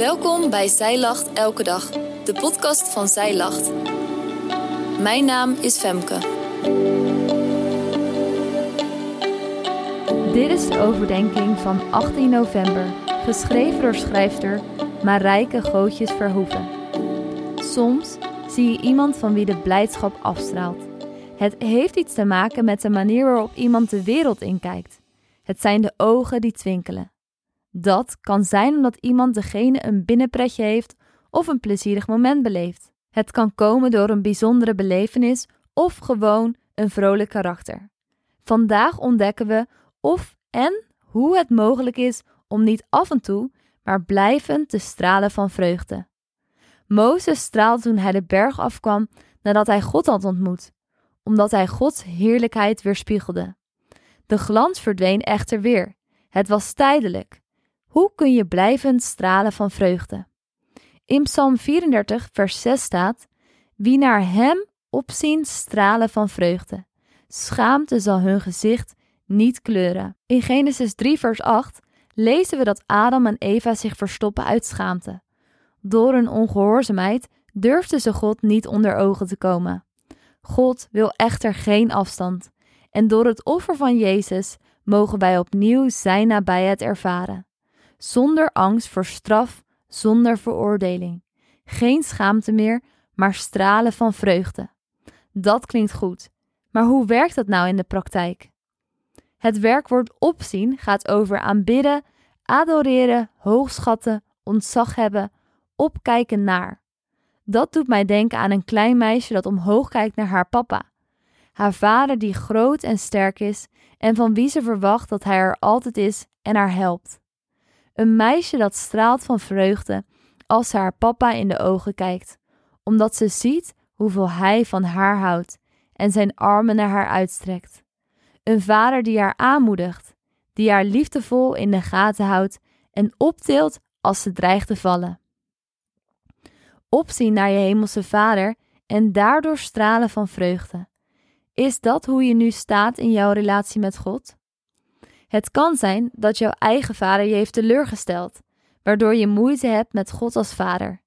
Welkom bij Zij Lacht Elke Dag, de podcast van Zij Lacht. Mijn naam is Femke. Dit is de overdenking van 18 november, geschreven door schrijfster Marijke Gootjes Verhoeven. Soms zie je iemand van wie de blijdschap afstraalt. Het heeft iets te maken met de manier waarop iemand de wereld inkijkt. Het zijn de ogen die twinkelen. Dat kan zijn omdat iemand degene een binnenpretje heeft of een plezierig moment beleeft. Het kan komen door een bijzondere belevenis of gewoon een vrolijk karakter. Vandaag ontdekken we of en hoe het mogelijk is om niet af en toe, maar blijvend te stralen van vreugde. Mozes straalde toen hij de berg afkwam nadat hij God had ontmoet, omdat hij Gods heerlijkheid weerspiegelde. De glans verdween echter weer. Het was tijdelijk. Hoe kun je blijvend stralen van vreugde? In Psalm 34, vers 6 staat: Wie naar hem opzien stralen van vreugde. Schaamte zal hun gezicht niet kleuren. In Genesis 3, vers 8 lezen we dat Adam en Eva zich verstoppen uit schaamte. Door hun ongehoorzaamheid durfden ze God niet onder ogen te komen. God wil echter geen afstand. En door het offer van Jezus mogen wij opnieuw Zijn nabijheid ervaren. Zonder angst voor straf, zonder veroordeling. Geen schaamte meer, maar stralen van vreugde. Dat klinkt goed. Maar hoe werkt dat nou in de praktijk? Het werkwoord opzien gaat over aanbidden, adoreren, hoogschatten, ontzag hebben, opkijken naar. Dat doet mij denken aan een klein meisje dat omhoog kijkt naar haar papa. Haar vader die groot en sterk is en van wie ze verwacht dat hij er altijd is en haar helpt. Een meisje dat straalt van vreugde als ze haar papa in de ogen kijkt, omdat ze ziet hoeveel hij van haar houdt en zijn armen naar haar uitstrekt. Een vader die haar aanmoedigt, die haar liefdevol in de gaten houdt en optilt als ze dreigt te vallen. Opzien naar je hemelse vader en daardoor stralen van vreugde. Is dat hoe je nu staat in jouw relatie met God? Het kan zijn dat jouw eigen vader je heeft teleurgesteld, waardoor je moeite hebt met God als vader.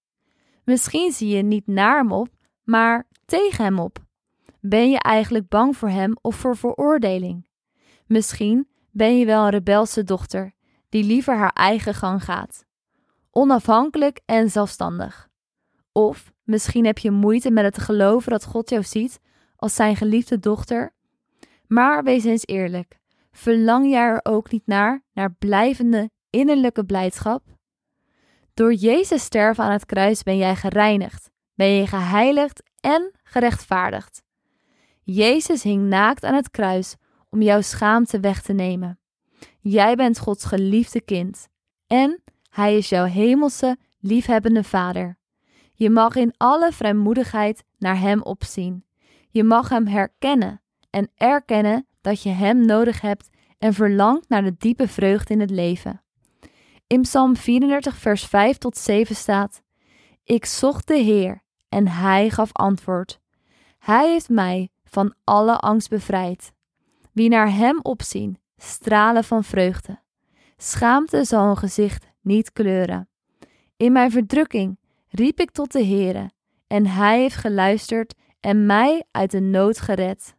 Misschien zie je niet naar hem op, maar tegen hem op. Ben je eigenlijk bang voor hem of voor veroordeling? Misschien ben je wel een rebelse dochter die liever haar eigen gang gaat. Onafhankelijk en zelfstandig. Of misschien heb je moeite met het geloven dat God jou ziet als zijn geliefde dochter. Maar wees eens eerlijk. Verlang jij er ook niet naar, naar blijvende innerlijke blijdschap? Door Jezus sterven aan het kruis ben jij gereinigd, ben je geheiligd en gerechtvaardigd. Jezus hing naakt aan het kruis om jouw schaamte weg te nemen. Jij bent Gods geliefde kind en Hij is jouw hemelse, liefhebbende Vader. Je mag in alle vrijmoedigheid naar Hem opzien. Je mag Hem herkennen en erkennen dat je Hem nodig hebt en verlangt naar de diepe vreugde in het leven. In Psalm 34, vers 5 tot 7 staat: Ik zocht de Heer en Hij gaf antwoord. Hij heeft mij van alle angst bevrijd. Wie naar Hem opzien, stralen van vreugde. Schaamte zal een gezicht niet kleuren. In mijn verdrukking riep ik tot de Heere, en Hij heeft geluisterd en mij uit de nood gered.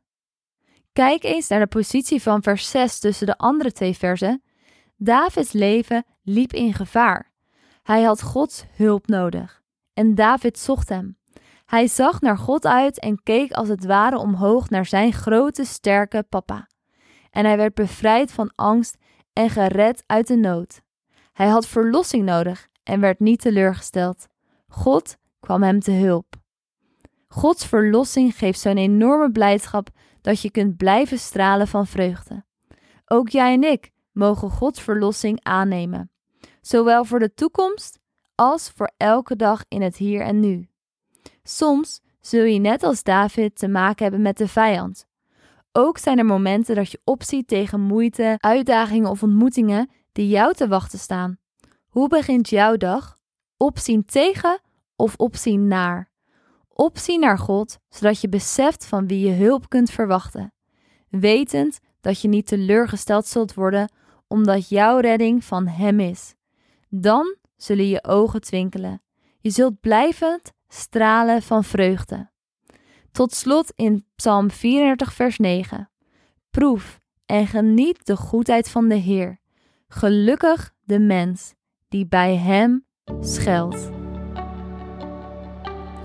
Kijk eens naar de positie van vers 6 tussen de andere twee versen. Davids leven liep in gevaar. Hij had Gods hulp nodig. En David zocht hem. Hij zag naar God uit en keek als het ware omhoog naar zijn grote, sterke papa. En hij werd bevrijd van angst en gered uit de nood. Hij had verlossing nodig en werd niet teleurgesteld. God kwam hem te hulp. Gods verlossing geeft zo'n enorme blijdschap dat je kunt blijven stralen van vreugde. Ook jij en ik mogen Gods verlossing aannemen, zowel voor de toekomst als voor elke dag in het hier en nu. Soms zul je net als David te maken hebben met de vijand. Ook zijn er momenten dat je opziet tegen moeite, uitdagingen of ontmoetingen die jou te wachten staan. Hoe begint jouw dag? Opzien tegen of opzien naar? Opzien naar God, zodat je beseft van wie je hulp kunt verwachten. Wetend dat je niet teleurgesteld zult worden, omdat jouw redding van Hem is. Dan zullen je ogen twinkelen. Je zult blijvend stralen van vreugde. Tot slot in Psalm 34, vers 9. Proef en geniet de goedheid van de Heer. Gelukkig de mens die bij Hem schuilt.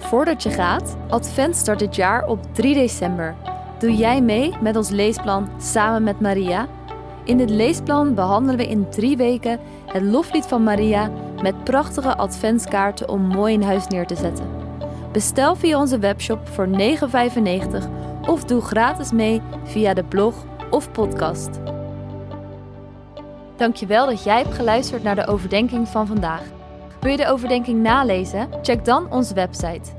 Voordat je gaat, Advent start dit jaar op 3 december. Doe jij mee met ons leesplan Samen met Maria? In dit leesplan behandelen we in drie weken het loflied van Maria met prachtige adventskaarten om mooi in huis neer te zetten. Bestel via onze webshop voor 9,95 of doe gratis mee via de blog of podcast. Dankjewel dat jij hebt geluisterd naar de overdenking van vandaag. Wil je de overdenking nalezen? Check dan onze website.